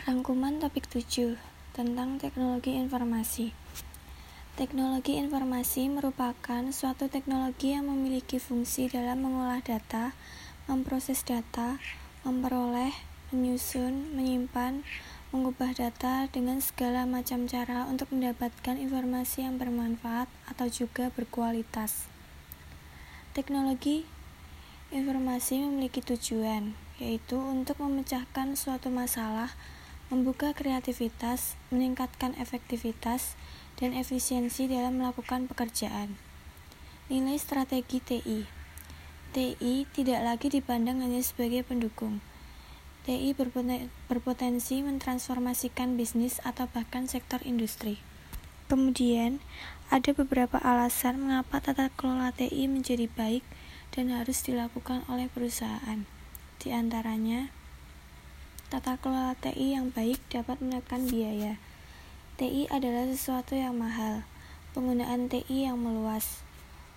Rangkuman topik 7 tentang teknologi informasi. Teknologi informasi merupakan suatu teknologi yang memiliki fungsi dalam mengolah data, memproses data, memperoleh, menyusun, menyimpan, mengubah data dengan segala macam cara untuk mendapatkan informasi yang bermanfaat atau juga berkualitas. Teknologi informasi memiliki tujuan, yaitu untuk memecahkan suatu masalah membuka kreativitas, meningkatkan efektivitas, dan efisiensi dalam melakukan pekerjaan. Nilai strategi TI TI tidak lagi dipandang hanya sebagai pendukung. TI berpotensi mentransformasikan bisnis atau bahkan sektor industri. Kemudian, ada beberapa alasan mengapa tata kelola TI menjadi baik dan harus dilakukan oleh perusahaan. Di antaranya, Tata kelola TI yang baik dapat menekan biaya. TI adalah sesuatu yang mahal. Penggunaan TI yang meluas.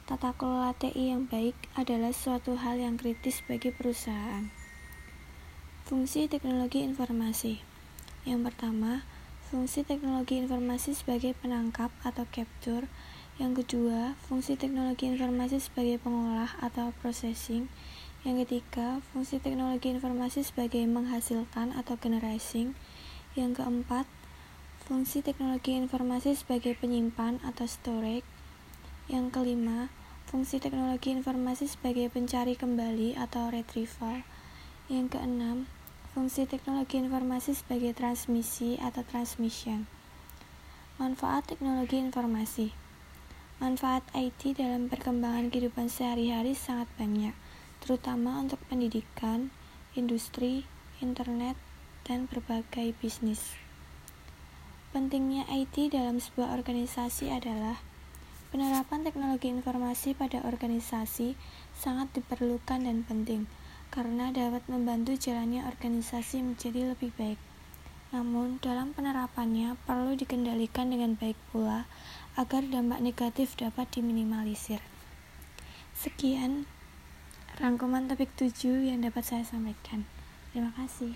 Tata kelola TI yang baik adalah suatu hal yang kritis bagi perusahaan. Fungsi teknologi informasi. Yang pertama, fungsi teknologi informasi sebagai penangkap atau capture. Yang kedua, fungsi teknologi informasi sebagai pengolah atau processing. Yang ketiga, fungsi teknologi informasi sebagai menghasilkan atau generasi. Yang keempat, fungsi teknologi informasi sebagai penyimpan atau storage. Yang kelima, fungsi teknologi informasi sebagai pencari kembali atau retrieval. Yang keenam, fungsi teknologi informasi sebagai transmisi atau transmission. Manfaat teknologi informasi. Manfaat IT dalam perkembangan kehidupan sehari-hari sangat banyak terutama untuk pendidikan, industri, internet, dan berbagai bisnis. Pentingnya IT dalam sebuah organisasi adalah penerapan teknologi informasi pada organisasi sangat diperlukan dan penting karena dapat membantu jalannya organisasi menjadi lebih baik. Namun, dalam penerapannya perlu dikendalikan dengan baik pula agar dampak negatif dapat diminimalisir. Sekian rangkuman topik 7 yang dapat saya sampaikan. Terima kasih.